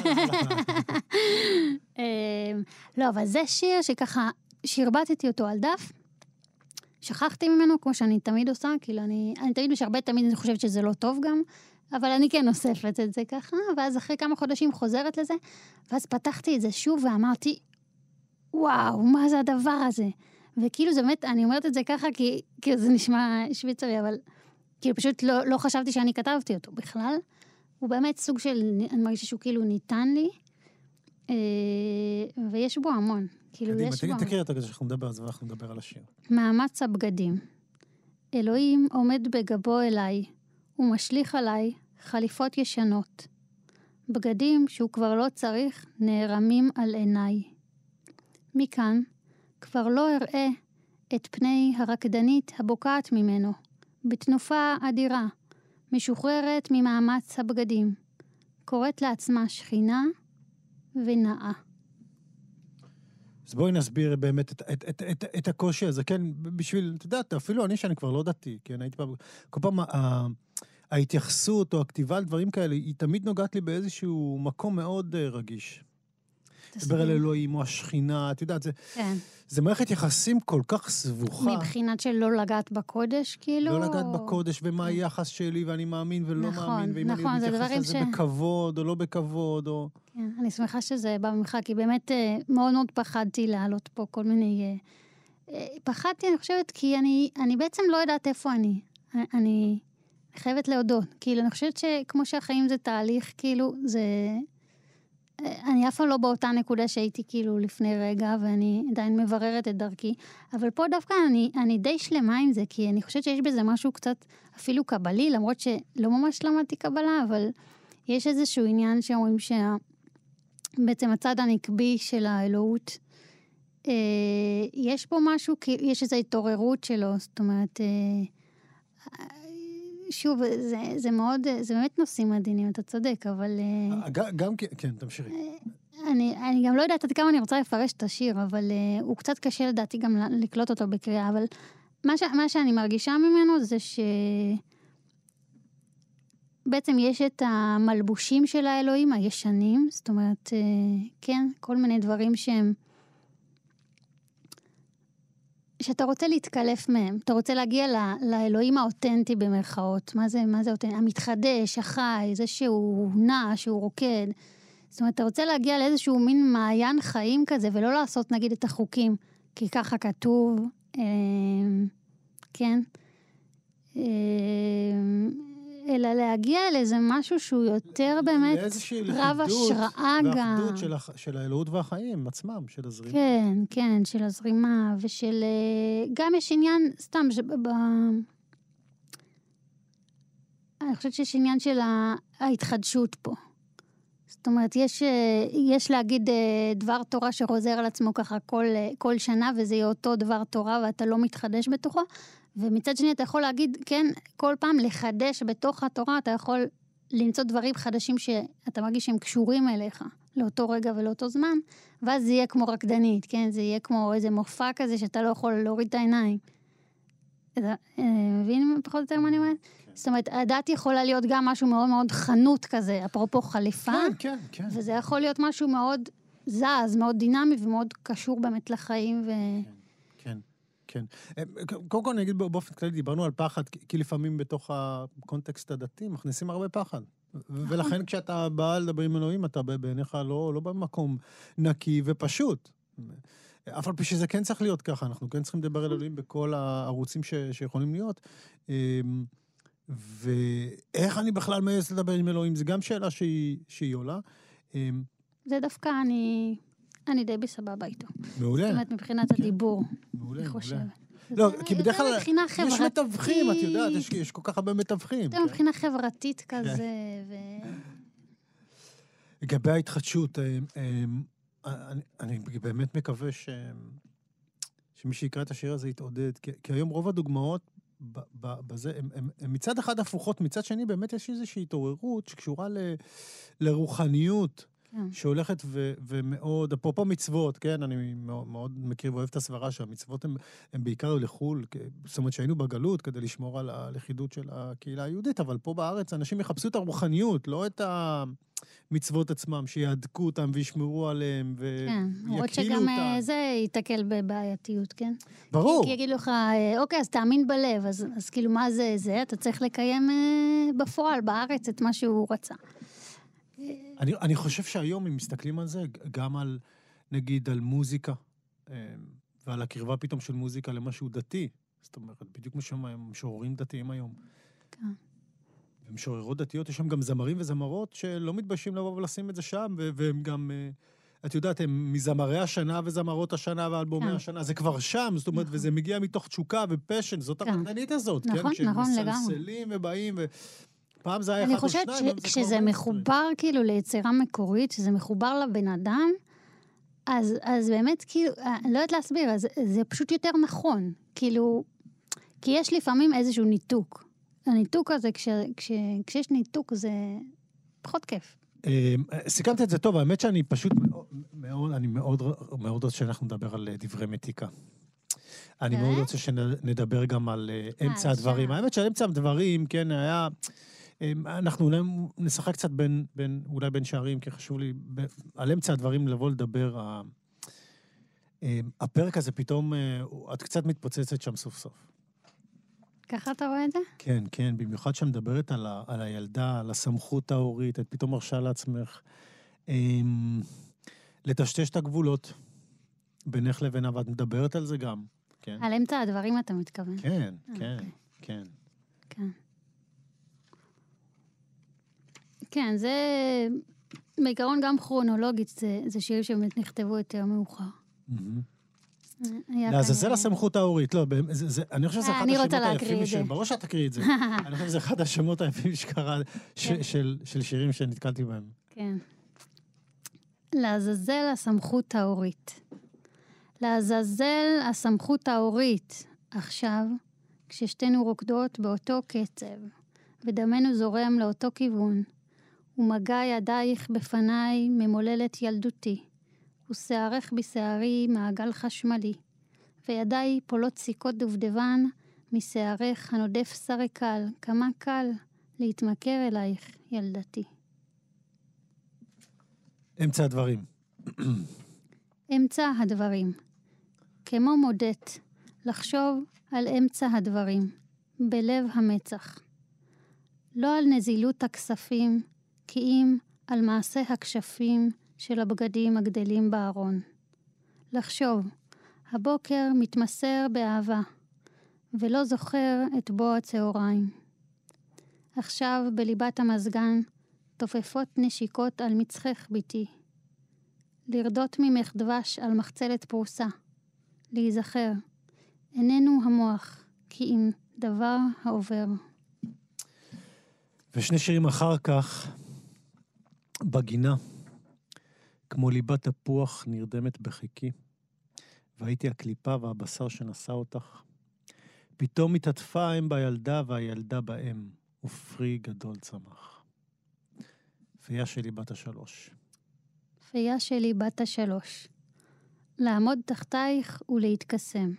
לא, אבל זה שיר שככה שרבטתי אותו על דף. שכחתי ממנו, כמו שאני תמיד עושה, כאילו אני, אני תמיד משרבט, תמיד אני חושבת שזה לא טוב גם, אבל אני כן אוספת את זה ככה, ואז אחרי כמה חודשים חוזרת לזה, ואז פתחתי את זה שוב ואמרתי, וואו, מה זה הדבר הזה? וכאילו זה באמת, אני אומרת את זה ככה כי, כי זה נשמע שוויצרי, אבל כאילו פשוט לא, לא חשבתי שאני כתבתי אותו בכלל. הוא באמת סוג של, אני מרגישה שהוא כאילו ניתן לי, אה, ויש בו המון. כאילו, קדימה, יש. קדימה, תקריא אותו כדי שאנחנו נדבר על זה ואנחנו נדבר על השיר. מאמץ הבגדים. אלוהים עומד בגבו אליי, ומשליך עליי חליפות ישנות. בגדים שהוא כבר לא צריך נערמים על עיניי. מכאן כבר לא אראה את פני הרקדנית הבוקעת ממנו, בתנופה אדירה, משוחררת ממאמץ הבגדים, קוראת לעצמה שכינה ונאה. אז בואי נסביר באמת את, את, את, את, את הקושי הזה, כן, בשביל, את יודעת, אפילו אני שאני כבר לא דתי, כן, הייתי פעם, כל פעם ה, ההתייחסות או הכתיבה על דברים כאלה, היא תמיד נוגעת לי באיזשהו מקום מאוד uh, רגיש. לדבר על אלוהים או השכינה, את יודעת, זה, כן. זה מערכת יחסים כל כך סבוכה. מבחינת של לא לגעת בקודש, כאילו? לא לגעת בקודש, ומה כן. היחס שלי, ואני מאמין ולא נכון, מאמין, ואם נכון, אני מתייחס לזה ש... בכבוד או לא בכבוד, או... כן, אני שמחה שזה בא ממך, כי באמת אה, מאוד מאוד פחדתי לעלות פה כל מיני... אה, פחדתי, אני חושבת, כי אני, אני בעצם לא יודעת איפה אני. אני חייבת להודות. כאילו, אני חושבת שכמו שהחיים זה תהליך, כאילו, זה... אני אף פעם לא באותה נקודה שהייתי כאילו לפני רגע, ואני עדיין מבררת את דרכי, אבל פה דווקא אני, אני די שלמה עם זה, כי אני חושבת שיש בזה משהו קצת אפילו קבלי, למרות שלא ממש למדתי קבלה, אבל יש איזשהו עניין שאומרים שבעצם הצד הנקבי של האלוהות, אה, יש פה משהו, יש איזו התעוררות שלו, זאת אומרת, אה, שוב, זה, זה מאוד, זה באמת נושאים עדינים, אתה צודק, אבל... אה, גם, גם כן, תמשיכי. אה, אני, אני גם לא יודעת עד כמה אני רוצה לפרש את השיר, אבל הוא קצת קשה לדעתי גם לקלוט אותו בקריאה, אבל מה, ש, מה שאני מרגישה ממנו זה ש... בעצם יש את המלבושים של האלוהים הישנים, זאת אומרת, כן, כל מיני דברים שהם שאתה רוצה להתקלף מהם, אתה רוצה להגיע ל, לאלוהים האותנטי במרכאות. מה זה, מה זה אותנטי? המתחדש, החי, זה שהוא נע, שהוא רוקד. זאת אומרת, אתה רוצה להגיע לאיזשהו מין מעיין חיים כזה, ולא לעשות נגיד את החוקים, כי ככה כתוב, אה, כן? אה, אלא להגיע לאיזה משהו שהוא יותר באמת רב השראה גם. ואחדות של, של האלוהות והחיים עצמם, של הזרימה. כן, כן, של הזרימה, ושל... אה, גם יש עניין, סתם, שב, ב... אני חושבת שיש עניין של ההתחדשות פה. זאת אומרת, יש, אה, יש להגיד אה, דבר תורה שחוזר על עצמו ככה כל, כל שנה, וזה יהיה אותו דבר תורה ואתה לא מתחדש בתוכו, ומצד שני אתה יכול להגיד, כן, כל פעם לחדש בתוך התורה, אתה יכול למצוא דברים חדשים שאתה מרגיש שהם קשורים אליך, לאותו רגע ולאותו זמן, ואז זה יהיה כמו רקדנית, כן? זה יהיה כמו איזה מופע כזה שאתה לא יכול להוריד את העיניים. אתה אה, מבין פחות או יותר מה אני אומרת? כן. זאת אומרת, הדת יכולה להיות גם משהו מאוד מאוד חנות כזה, אפרופו חליפה. כן, כן, כן. וזה יכול להיות משהו מאוד זז, מאוד דינמי ומאוד קשור באמת לחיים. ו... כן. כן. אה, קודם כל אני אגיד באופן כללי, דיברנו על פחד, כי לפעמים בתוך הקונטקסט הדתי מכניסים הרבה פחד. ולכן כשאתה בא לדבר עם אלוהים, אתה בעיניך לא, לא במקום נקי ופשוט. אף על פי שזה כן צריך להיות ככה, אנחנו כן צריכים לדבר אל אלוהים בכל הערוצים ש, שיכולים להיות. אמ, ואיך אני בכלל מעז לדבר עם אלוהים, זו גם שאלה שהיא, שהיא עולה. אמ, זה דווקא אני, אני די בסבבה איתו. מעולה. זאת אומרת, מבחינת כן. הדיבור, מעולה, אני חושבת. לא, כי בדרך כלל יש מתווכים, את יודעת, יש, יש כל כך הרבה מתווכים. יותר כן. מבחינה חברתית כן. כזה, ו... לגבי ההתחדשות, אמ, אני, אני באמת מקווה ש... שמי שיקרא את השיר הזה יתעודד, כי, כי היום רוב הדוגמאות בזה, הן מצד אחד הפוכות, מצד שני באמת יש איזושהי התעוררות שקשורה ל, לרוחניות. כן. שהולכת ו, ומאוד, אפרופו מצוות, כן, אני מאוד, מאוד מכיר ואוהב את הסברה שהמצוות הן בעיקר לחו"ל, זאת אומרת שהיינו בגלות כדי לשמור על הלכידות של הקהילה היהודית, אבל פה בארץ אנשים יחפשו את הרוחניות, לא את המצוות עצמם, שיהדקו אותם וישמרו עליהם וייקילו כן, למרות שגם אה, זה ייתקל בבעייתיות, כן? ברור. כי יגידו לך, אה, אוקיי, אז תאמין בלב, אז, אז כאילו מה זה זה? אתה צריך לקיים אה, בפועל, בארץ, את מה שהוא רצה. אני, אני חושב שהיום, אם מסתכלים על זה, גם על, נגיד, על מוזיקה, אמ, ועל הקרבה פתאום של מוזיקה למשהו דתי, זאת אומרת, בדיוק כמו שהם משוררים דתיים היום. כן. ומשוררות דתיות, יש שם גם זמרים וזמרות שלא מתביישים לבוא ולשים את זה שם, והם גם... אה, את יודעת, הם מזמרי השנה וזמרות השנה ואלבומי כן. השנה, זה כבר שם, זאת אומרת, נכון. וזה מגיע מתוך תשוקה ופשן, זאת כן. הרקדנית הזאת, נכון, כן? נכון, נכון, לגמרי. כשהם מסלסלים ובאים, ו... פעם זה היה אחד או שניים, אני חושבת שכשזה מחובר כאילו ליצירה מקורית, שזה מחובר לבן אדם, אז, אז באמת, כאילו, אני אה, לא יודעת להסביר, אז זה פשוט יותר נכון. כאילו, כי יש לפעמים איזשהו ניתוק. הניתוק הזה, כש, כש, כשיש ניתוק, זה פחות כיף. אה, סיכמת את זה טוב, האמת שאני פשוט מאוד, אני מאוד, מאוד רוצה שאנחנו נדבר על אה, דברי מתיקה. אני מאוד רוצה שנדבר גם על אמצע הדברים. האמת שעל אמצע הדברים, כן, היה... אמ, אנחנו אולי נשחק קצת בין, בין, אולי בין שערים, כי חשוב לי, ב, על אמצע הדברים לבוא לדבר. אמ, הפרק הזה פתאום, אה, את קצת מתפוצצת שם סוף סוף. ככה אתה רואה את זה? כן, כן, במיוחד שאת מדברת על, ה, על הילדה, על הסמכות ההורית, את פתאום מרשה לעצמך אמ, לטשטש את הגבולות בינך לבינה, ואת מדברת על זה גם, כן. על אמצע הדברים אתה מתכוון. כן, כן. אוקיי. כן. כן. כן, זה בעיקרון גם כרונולוגית, זה, זה שירים שבאמת נכתבו יותר מאוחר. לעזאזל הסמכות ההורית, לא, זה, זה, אני חושב שזה אה, אחד השמות היפים, ש... ברור שאת תקריא את זה. אני חושב שזה אחד השמות היפים שקרה, כן. של, של שירים שנתקלתי בהם. כן. לעזאזל הסמכות ההורית. לעזאזל הסמכות ההורית. עכשיו, כששתינו רוקדות באותו קצב, ודמנו זורם לאותו כיוון, ומגע ידייך בפניי ממוללת ילדותי, ושערך בשערי מעגל חשמלי, וידיי פולות סיכות דובדבן, משערך הנודף שרי קל, כמה קל להתמכר אלייך, ילדתי. אמצע הדברים. אמצע הדברים. כמו מודט, לחשוב על אמצע הדברים, בלב המצח. לא על נזילות הכספים, כי על מעשה הכשפים של הבגדים הגדלים בארון. לחשוב, הבוקר מתמסר באהבה, ולא זוכר את בוא הצהריים. עכשיו בליבת המזגן תופפות נשיקות על מצחך ביתי. לרדות ממך דבש על מחצלת פרוסה. להיזכר, איננו המוח, כי אם דבר העובר. ושני שירים אחר כך, בגינה, כמו ליבת תפוח נרדמת בחיקי, והייתי הקליפה והבשר שנשא אותך. פתאום התעטפה האם בילדה והילדה באם, ופרי גדול צמח. פיה שלי בת השלוש. פיה שלי בת השלוש. לעמוד תחתייך ולהתקסם.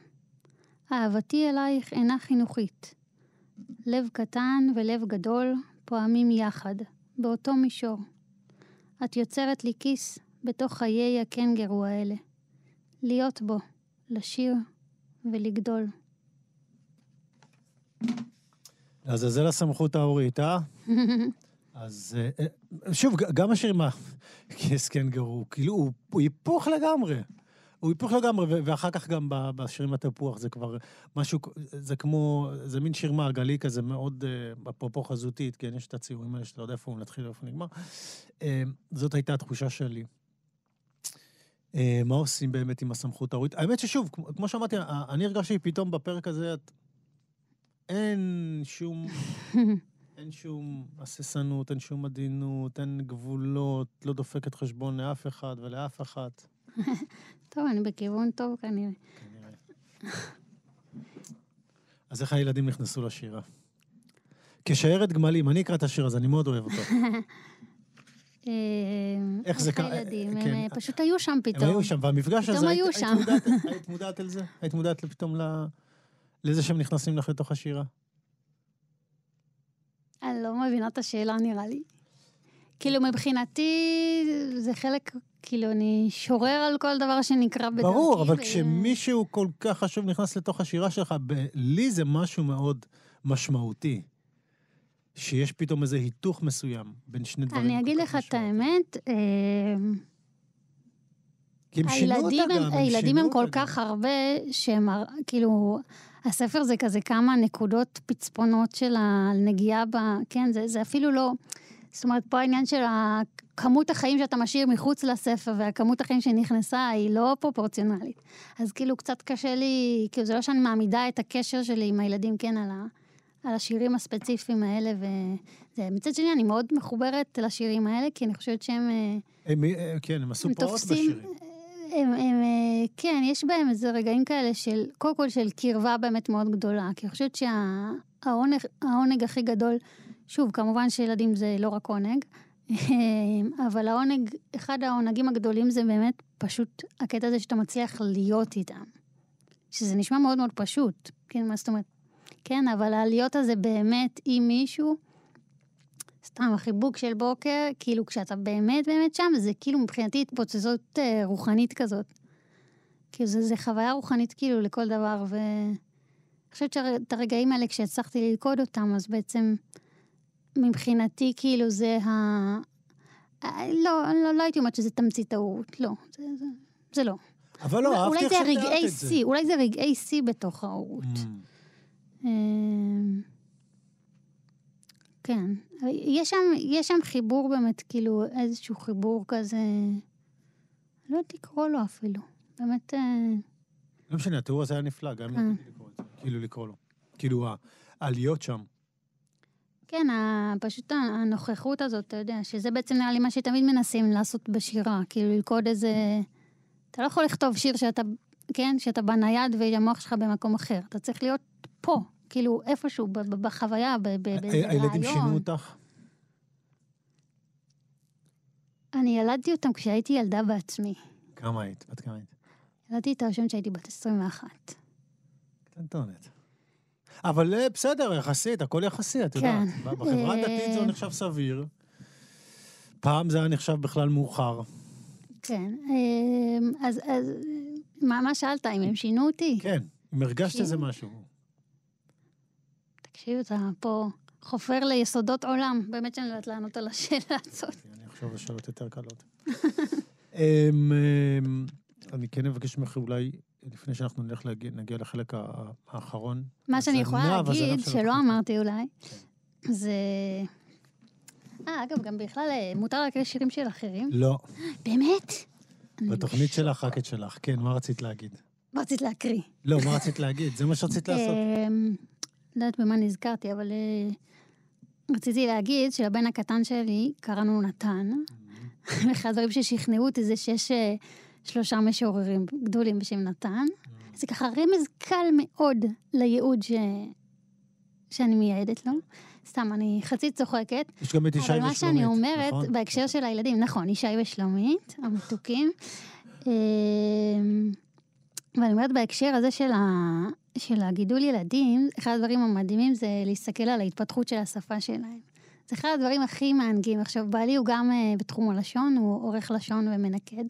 אהבתי אלייך אינה חינוכית. לב קטן ולב גדול פועמים יחד, באותו מישור. את יוצרת לי כיס בתוך חיי הקנגרו האלה. להיות בו, לשיר ולגדול. לעזאזל הסמכות ההורית, אה? אז אה, אה, שוב, גם השיר עם הכס קנגרו, כאילו, הוא היפוך לגמרי. הוא היפוך לגמרי, ואחר כך גם בשירים התפוח זה כבר משהו, זה כמו, זה מין שיר מעגלי כזה מאוד, אה, אפרופו חזותית, כן, יש את הציורים האלה שאתה יודע איפה הוא מתחיל ואיפה הוא נגמר. אה, זאת הייתה התחושה שלי. אה, מה עושים באמת עם הסמכות ההורית? האמת ששוב, כמו- שאמרתי, אני הרגשתי פתאום בפרק הזה, את... אין שום... אין שום הססנות, אין שום עדינות, אין גבולות, לא דופקת חשבון לאף אחד ולאף אחת. טוב, אני בכיוון טוב כנראה. אז איך הילדים נכנסו לשירה? כשיירת גמלים, אני אקרא את השיר הזה, אני מאוד אוהב אותו. אה, איך זה קרה? הילדים, כן. הם אה, פשוט היו שם הם פתאום. היו שם, והמפגש הזה, היית- מודעת- אל זה? היית מודעת פתאום לזה שהם נכנסים לך לתוך השירה? אני לא מבינה את השאלה, נראה לי. כאילו, מבחינתי, זה חלק, כאילו, אני שורר על כל דבר שנקרא בדרכי. ברור, אבל ו- כשמישהו כל כך חשוב נכנס לתוך השירה שלך, ב- לי זה משהו מאוד משמעותי. שיש פתאום איזה היתוך מסוים בין שני דברים. אני אגיד לך את. האמת, אה, כי הם שינו אותה הילדים גם, הם, הילדים הם כל אותה. כך הרבה, שהם, כאילו, הספר זה כזה כמה נקודות פצפונות של הנגיעה ב... כן, זה, זה אפילו לא... זאת אומרת, פה העניין של כמות החיים שאתה משאיר מחוץ לספר והכמות החיים שנכנסה היא לא פרופורציונלית. אז כאילו קצת קשה לי, כאילו זה לא שאני מעמידה את הקשר שלי עם הילדים, כן, על, ה, על השירים הספציפיים האלה, ומצד שני אני מאוד מחוברת לשירים האלה, כי אני חושבת שהם... אה, הם, אה, כן, הם עשו פרעות בשירים. הם, הם, אה, כן, יש בהם איזה רגעים כאלה של, קודם כל של קרבה באמת מאוד גדולה, כי אני חושבת שהעונג העונג הכי גדול, שוב, כמובן שילדים זה לא רק עונג, אבל העונג, אחד העונגים הגדולים זה באמת פשוט הקטע הזה שאתה מצליח להיות איתם. שזה נשמע מאוד מאוד פשוט, כן, מה זאת אומרת? כן, אבל הלהיות הזה באמת עם מישהו, סתם, החיבוק של בוקר, כאילו כשאתה באמת באמת שם, זה כאילו מבחינתי התפוצצות אה, רוחנית כזאת. כאילו זה, זה חוויה רוחנית כאילו לכל דבר, ואני חושבת שאת הרגעים האלה, כשהצלחתי ללכוד אותם, אז בעצם מבחינתי כאילו זה ה... אה, לא, לא, לא הייתי אומרת שזה תמצית ההורות, לא, זה, זה, זה לא. אבל לא, אהבתי איך שתיארת את זה. אולי זה רגעי שיא בתוך ההורות. Mm. אמ, כן, יש שם, יש שם חיבור באמת, כאילו איזשהו חיבור כזה, לא יודעת לקרוא לו אפילו, באמת, אה, לא משנה, התיאור הזה היה נפלא, גם אם. רציתי לקרוא את זה. כאילו לקרוא לו. כאילו, העליות שם. כן, פשוט הנוכחות הזאת, אתה יודע, שזה בעצם נראה לי מה שתמיד מנסים לעשות בשירה, כאילו ללכוד איזה... אתה לא יכול לכתוב שיר שאתה, כן, שאתה בנייד והמוח שלך במקום אחר, אתה צריך להיות פה, כאילו איפשהו בחוויה, באיזה רעיון. הילדים שינו אותך? אני ילדתי אותם כשהייתי ילדה בעצמי. כמה היית? בת כמה היית? ילדתי את הראשון כשהייתי בת 21. קטנטונת. אבל אה, בסדר, יחסית, הכל יחסי, את יודעת. כן. בחברה אה, הדתית זה נחשב סביר. פעם זה היה נחשב בכלל מאוחר. כן, אמ, אז, אז מה, מה שאלת, אם הם שינו אותי? כן, אם הרגשת. איזה משהו. תקשיב, אתה פה חופר ליסודות עולם. באמת שאני לא יודעת לענות על השאלה הזאת. אני אחשוב על שאלות יותר קלות. אמ, אמ, אני כן אבקש ממך אולי, לפני שאנחנו נלך להגיע, נגיע לחלק האחרון. מה שאני יכולה להגיד, של שלא. אמרתי אולי, זה... אה, אגב, גם בכלל אה, מותר להקריא שירים של אחרים. לא, באמת? בתוכנית שלך, רק את שלך. כן, מה רצית להגיד? מה רצית להקריא? לא, מה רצית להגיד? זה מה שרצית לעשות. אמ, לא יודעת במה נזכרתי, אבל אה, רציתי להגיד שלבן הקטן שלי קראנו נתן. אחד הדברים ששכנעו אותי זה שיש אה, שלושה משוררים גדולים בשם נתן. זה ככה רמז קל מאוד לייעוד ש... שאני מייעדת לו. סתם, אני חצי צוחקת. יש גם את ישי אבל ושלומית, מה שאני אומרת, נכון? בהקשר של הילדים, נכון, ישי ושלומית, המתוקים. אמ, ואני אומרת בהקשר הזה של, ה... של הגידול ילדים, אחד הדברים המדהימים זה להסתכל על ההתפתחות של השפה שלהם. זה אחד הדברים הכי מענגים. עכשיו, בעלי הוא גם uh, בתחום הלשון, הוא עורך לשון ומנקד.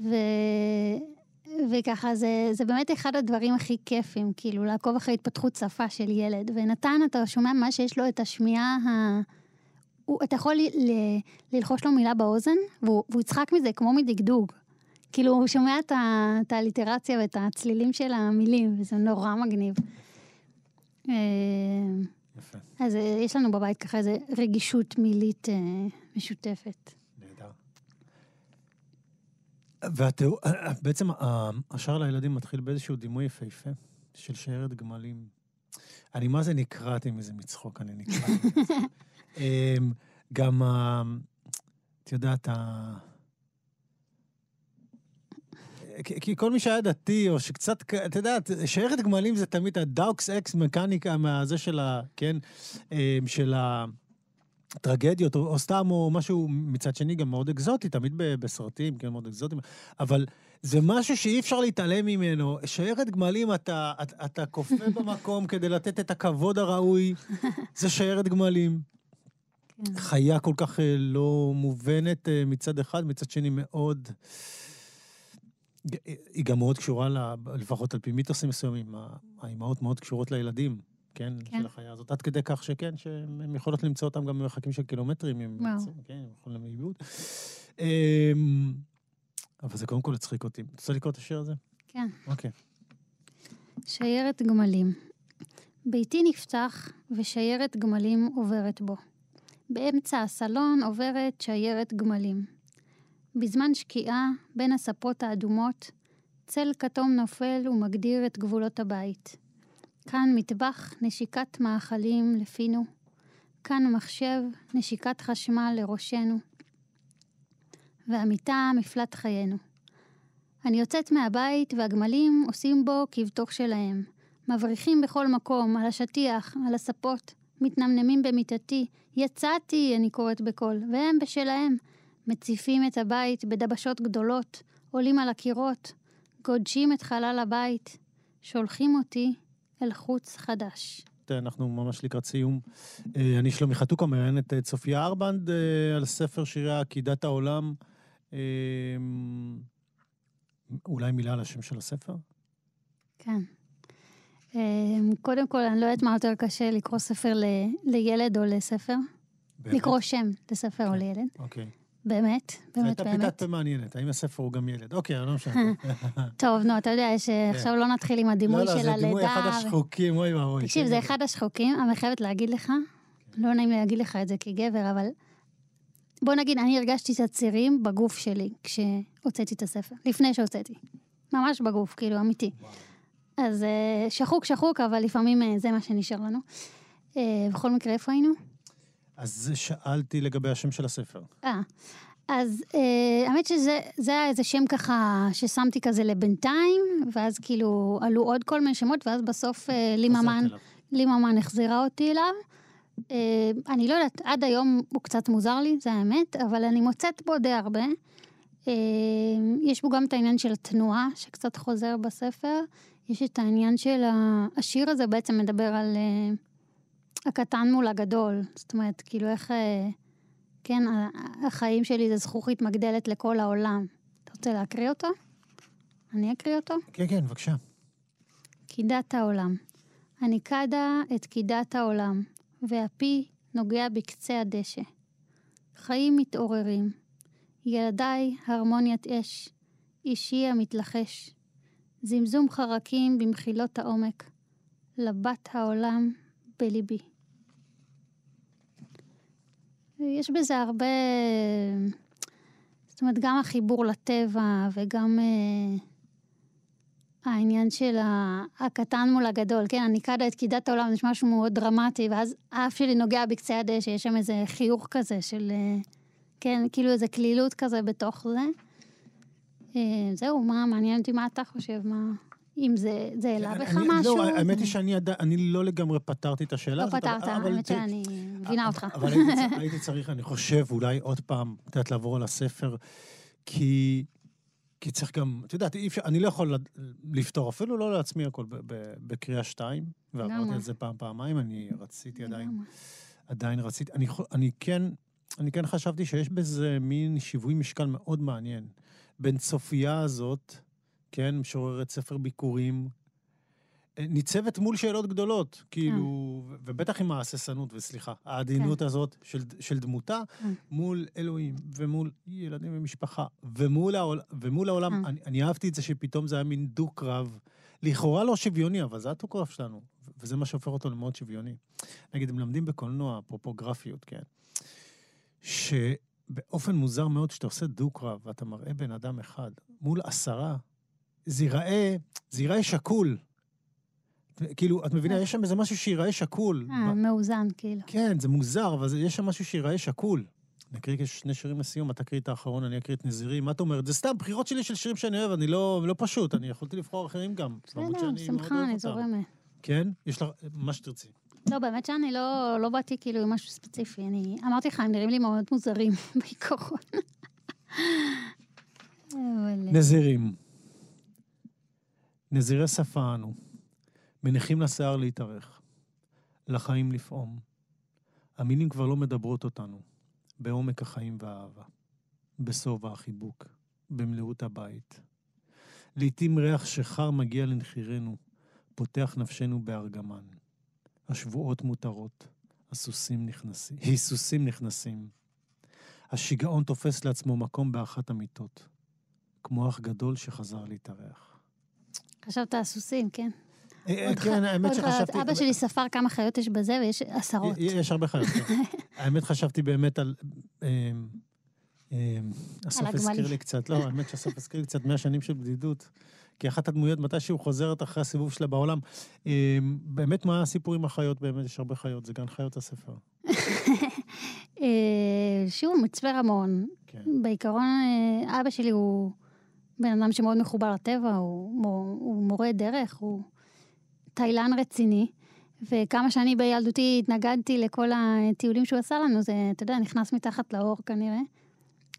ו... וככה, זה, זה באמת אחד הדברים הכי כיפים, כאילו, לעקוב אחרי התפתחות שפה של ילד. ונתן, אתה שומע מה שיש לו את השמיעה ה... הוא, אתה יכול ל, ל, ללחוש לו מילה באוזן, והוא, והוא יצחק מזה כמו מדגדוג. כאילו, הוא שומע את, ה, את האליטרציה ואת הצלילים של המילים, וזה נורא מגניב. אה, יפה. אז אה, יש לנו בבית ככה איזו רגישות מילית אה, משותפת. נהדר. והתיאור, בעצם ה- השער לילדים מתחיל באיזשהו דימוי יפהפה של שיירת גמלים. אני מה זה נקרעתי מזה מצחוק, אני נקרעתי. מזה. אמ, גם, את יודעת. כי- כל מי שהיה דתי, או שקצת, את יודעת, שיירת גמלים זה תמיד הדאוקס אקס מקניקה מהזה של ה... כן? אמ, של ה... טרגדיות, או, או סתם, או משהו מצד שני גם מאוד אקזוטי, תמיד בסרטים, כן, מאוד אקזוטיים, אבל זה משהו שאי אפשר להתעלם ממנו. שיירת גמלים, אתה, אתה, אתה כופה במקום כדי לתת את הכבוד הראוי, זה שיירת גמלים. כן. חיה כל כך אה, לא מובנת אה, מצד אחד, מצד שני מאוד... היא גם מאוד קשורה, לפחות על פי מיתוסים מסוימים, האימהות מאוד קשורות לילדים, כן? כן. של החיה הזאת, עד כדי כך שכן, שהן יכולות למצוא אותם גם במרחקים של קילומטרים, אם וואו. יוצאים, כן, הם יכולים לאיבוד. אמ, אבל זה קודם כל הצחיק אותי. את רוצה לקרוא את השיר הזה? כן. אוקיי. שיירת גמלים. ביתי נפתח ושיירת גמלים עוברת בו. באמצע הסלון עוברת שיירת גמלים. בזמן שקיעה, בין הספות האדומות, צל כתום נופל ומגדיר את גבולות הבית. כאן מטבח, נשיקת מאכלים לפינו. כאן מחשב, נשיקת חשמל לראשנו. והמיטה, מפלט חיינו. אני יוצאת מהבית והגמלים עושים בו כבתוך שלהם. מבריחים בכל מקום, על השטיח, על הספות, מתנמנמים במיטתי. יצאתי, אני קוראת בקול, והם בשלהם. מציפים את הבית בדבשות גדולות, עולים על הקירות, גודשים את חלל הבית, שולחים אותי אל חוץ חדש. תראה, אנחנו ממש לקראת סיום. אה, אני שלומי חתוקה, מראיינת את צופיה ארבנד אה, על ספר שירי עקידת העולם. אה, אולי מילה על השם של הספר? כן. קודם כל, אני לא יודעת מה יותר קשה, לקרוא ספר ל- לילד או לספר. באמת? לקרוא שם לספר או כן. לילד. אוקיי. באמת, זו באמת, הייתה באמת. פה מעניינת, האם הספר הוא גם ילד? אוקיי, לא משנה. טוב, נו, אתה יודע, יש... עכשיו לא נתחיל עם הדימוי כן. לא, לא, של זה דימוי אחד הלידה. השחוקים, אוי ואבוי. תקשיב, כן. זה אחד השחוקים, אבל אני חייבת להגיד לך, לא נעים להגיד לך את זה כגבר, אבל בוא נגיד, אני הרגשתי את הצירים בגוף שלי כשהוצאתי את הספר, לפני שהוצאתי. ממש בגוף, כאילו, אמיתי. אז אה, שחוק, שחוק, אבל לפעמים אה, זה מה שנשאר לנו. אה, בכל מקרה, איפה היינו? אז שאלתי לגבי השם של הספר. אה, אז אה, האמת שזה זה היה איזה שם ככה ששמתי כזה לבינתיים, ואז כאילו עלו עוד כל מיני שמות, ואז בסוף אה, ליממן, אליו. ליממן החזירה אותי אליו. אה, אני לא יודעת, עד היום הוא קצת מוזר לי, זה האמת, אבל אני מוצאת בו די הרבה. אה, יש בו גם את העניין של התנועה, שקצת חוזר בספר. יש את העניין של. השיר הזה בעצם מדבר על אה, הקטן מול הגדול. זאת אומרת, כאילו איך... אה, כן, החיים שלי זה זכוכית מגדלת לכל העולם. אתה רוצה להקריא אותו? אני אקריא אותו? כן, כן, בבקשה. קידת העולם. אני קדה את קידת העולם, והפי נוגע בקצה הדשא. חיים מתעוררים. ילדיי הרמוניית אש, אישי המתלחש. זמזום חרקים במחילות העומק. לבת העולם בליבי. יש בזה הרבה... זאת אומרת, גם החיבור לטבע וגם אה, העניין של הקטן מול הגדול. כן, אני קדה את קידת העולם, זה משהו מאוד דרמטי, ואז האף שלי נוגע בקצה הדשא, יש שם איזה חיוך כזה של... אה, כן, כאילו איזה כלילות כזה בתוך זה. אה, זהו, מה, מעניין אותי מה אתה חושב, מה... אם זה, זה העלה בך אני- משהו? לא, האמת היא שאני עד- אני לא לגמרי פתרתי את השאלה לא הזאת. אבל- פתרת, האמת שאני מבינה אותך. אבל הייתי צריך- הייתי צריך, אני חושב, אולי עוד פעם, את יודעת, לעבור על הספר, כי... כי צריך גם, את יודעת, אני לא יכול לפתור, אפילו לא לעצמי הכל בקריאה שתיים, ועברתי. את זה פעם, פעמיים, אני רציתי עדיין. עדיין רציתי, אני, אני כן, אני כן חשבתי שיש בזה מין שיווי משקל מאוד מעניין. בין צופייה הזאת, כן, משוררת ספר ביקורים, ניצבת מול שאלות גדולות, כאילו, ו- ובטח עם ההססנות, וסליחה, העדינות כן. הזאת של, של דמותה, כן. מול אלוהים, ומול ילדים ומשפחה, ומול, העול, ומול העולם. אה. אני, אני אהבתי את זה שפתאום זה היה מין דו-קרב, לכאורה לא שוויוני, אבל זה הדו-קרב שלנו, וזה מה שהופך אותו למאוד שוויוני. נגיד, הם מלמדים בקולנוע, אפרופו גרפיות, כן? שבאופן מוזר מאוד, כשאתה עושה דו-קרב, ואתה מראה בן אדם אחד מול עשרה, זה ייראה, זה ייראה שקול. כאילו, את מבינה, יש שם איזה משהו שיראה שקול. אה, מאוזן, כאילו. כן, זה מוזר, אבל יש שם משהו שיראה שקול. אני אקריא שני שירים לסיום, אתה תקריא את האחרון, אני אקריא את נזירים. מה את אומרת? זה סתם בחירות שלי של שירים שאני אוהב, אני לא, לא פשוט, אני יכולתי לבחור אחרים גם. בסדר, שמחה, אני. זורמת. כן? יש לך, מה שתרצי. לא, באמת שאני לא, לא באתי כאילו עם משהו ספציפי. אני אמרתי לך, הם נראים לי מאוד מוזרים בעיקרון. אבל... נזירים. נזירי שפה אנו, מניחים לשיער להתארך, לחיים לפעום. המילים כבר לא מדברות אותנו, בעומק החיים והאהבה, בשובע החיבוק, במלאות הבית. לעתים ריח שחר מגיע לנחירנו, פותח נפשנו בארגמן. השבועות מותרות, הסוסים נכנסים, היסוסים נכנסים. השיגעון תופס לעצמו מקום באחת המיטות, כמו אח גדול שחזר להתארח. חשבת הסוסים, כן? אה, עוד כן, האמת שחשבתי... אבא שלי ספר כמה חיות יש בזה, ויש עשרות. יש הרבה חיות. כן. האמת חשבתי באמת על... אמ, אמ, אסף הגמלים. הזכיר לי קצת, לא, האמת שאסף הזכיר לי קצת 100 שנים של בדידות. כי אחת הדמויות, מתישהו חוזרת אחרי הסיבוב שלה בעולם. אמ, באמת, מה הסיפור עם החיות? באמת, יש הרבה חיות, זה גן חיות הספר. אה, שוב, מצפה רמון. כן. בעיקרון, אה, אבא שלי הוא בן אדם שמאוד מחובר לטבע, הוא, מו- הוא מורה דרך, הוא טיילן רציני. וכמה שאני בילדותי התנגדתי לכל הטיולים שהוא עשה לנו, זה, אתה יודע, נכנס מתחת לאור כנראה.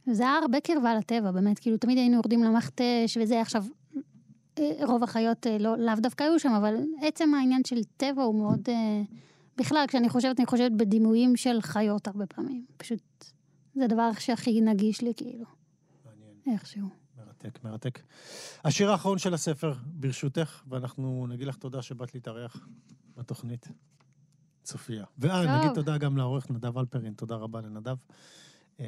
וזה היה הרבה קרבה לטבע, באמת, כאילו, תמיד היינו יורדים למכתש, וזה עכשיו, אה, רוב החיות אה, לא, לאו דווקא היו שם, אבל עצם העניין של טבע הוא מאוד... אה, בכלל, כשאני חושבת, אני חושבת בדימויים של חיות הרבה פעמים. פשוט, זה הדבר שהכי נגיש לי, כאילו, מעניין. איכשהו. מרתק, מרתק. השיר האחרון של הספר, ברשותך, ואנחנו נגיד לך תודה שבאת להתארח בתוכנית. צופיה. ואה. נגיד תודה גם לעורך נדב אלפרין, תודה רבה לנדב. אמ,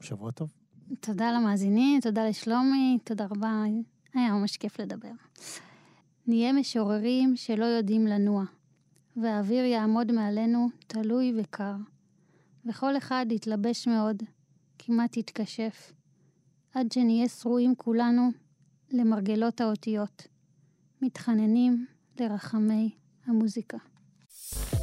שבוע טוב. תודה למאזינים, תודה לשלומי, תודה רבה, היה ממש כיף לדבר. נהיה משוררים שלא יודעים לנוע, והאוויר יעמוד מעלינו תלוי וקר, וכל אחד יתלבש מאוד, כמעט יתכשף, עד שנהיה שרועים כולנו למרגלות האותיות, מתחננים לרחמי המוזיקה.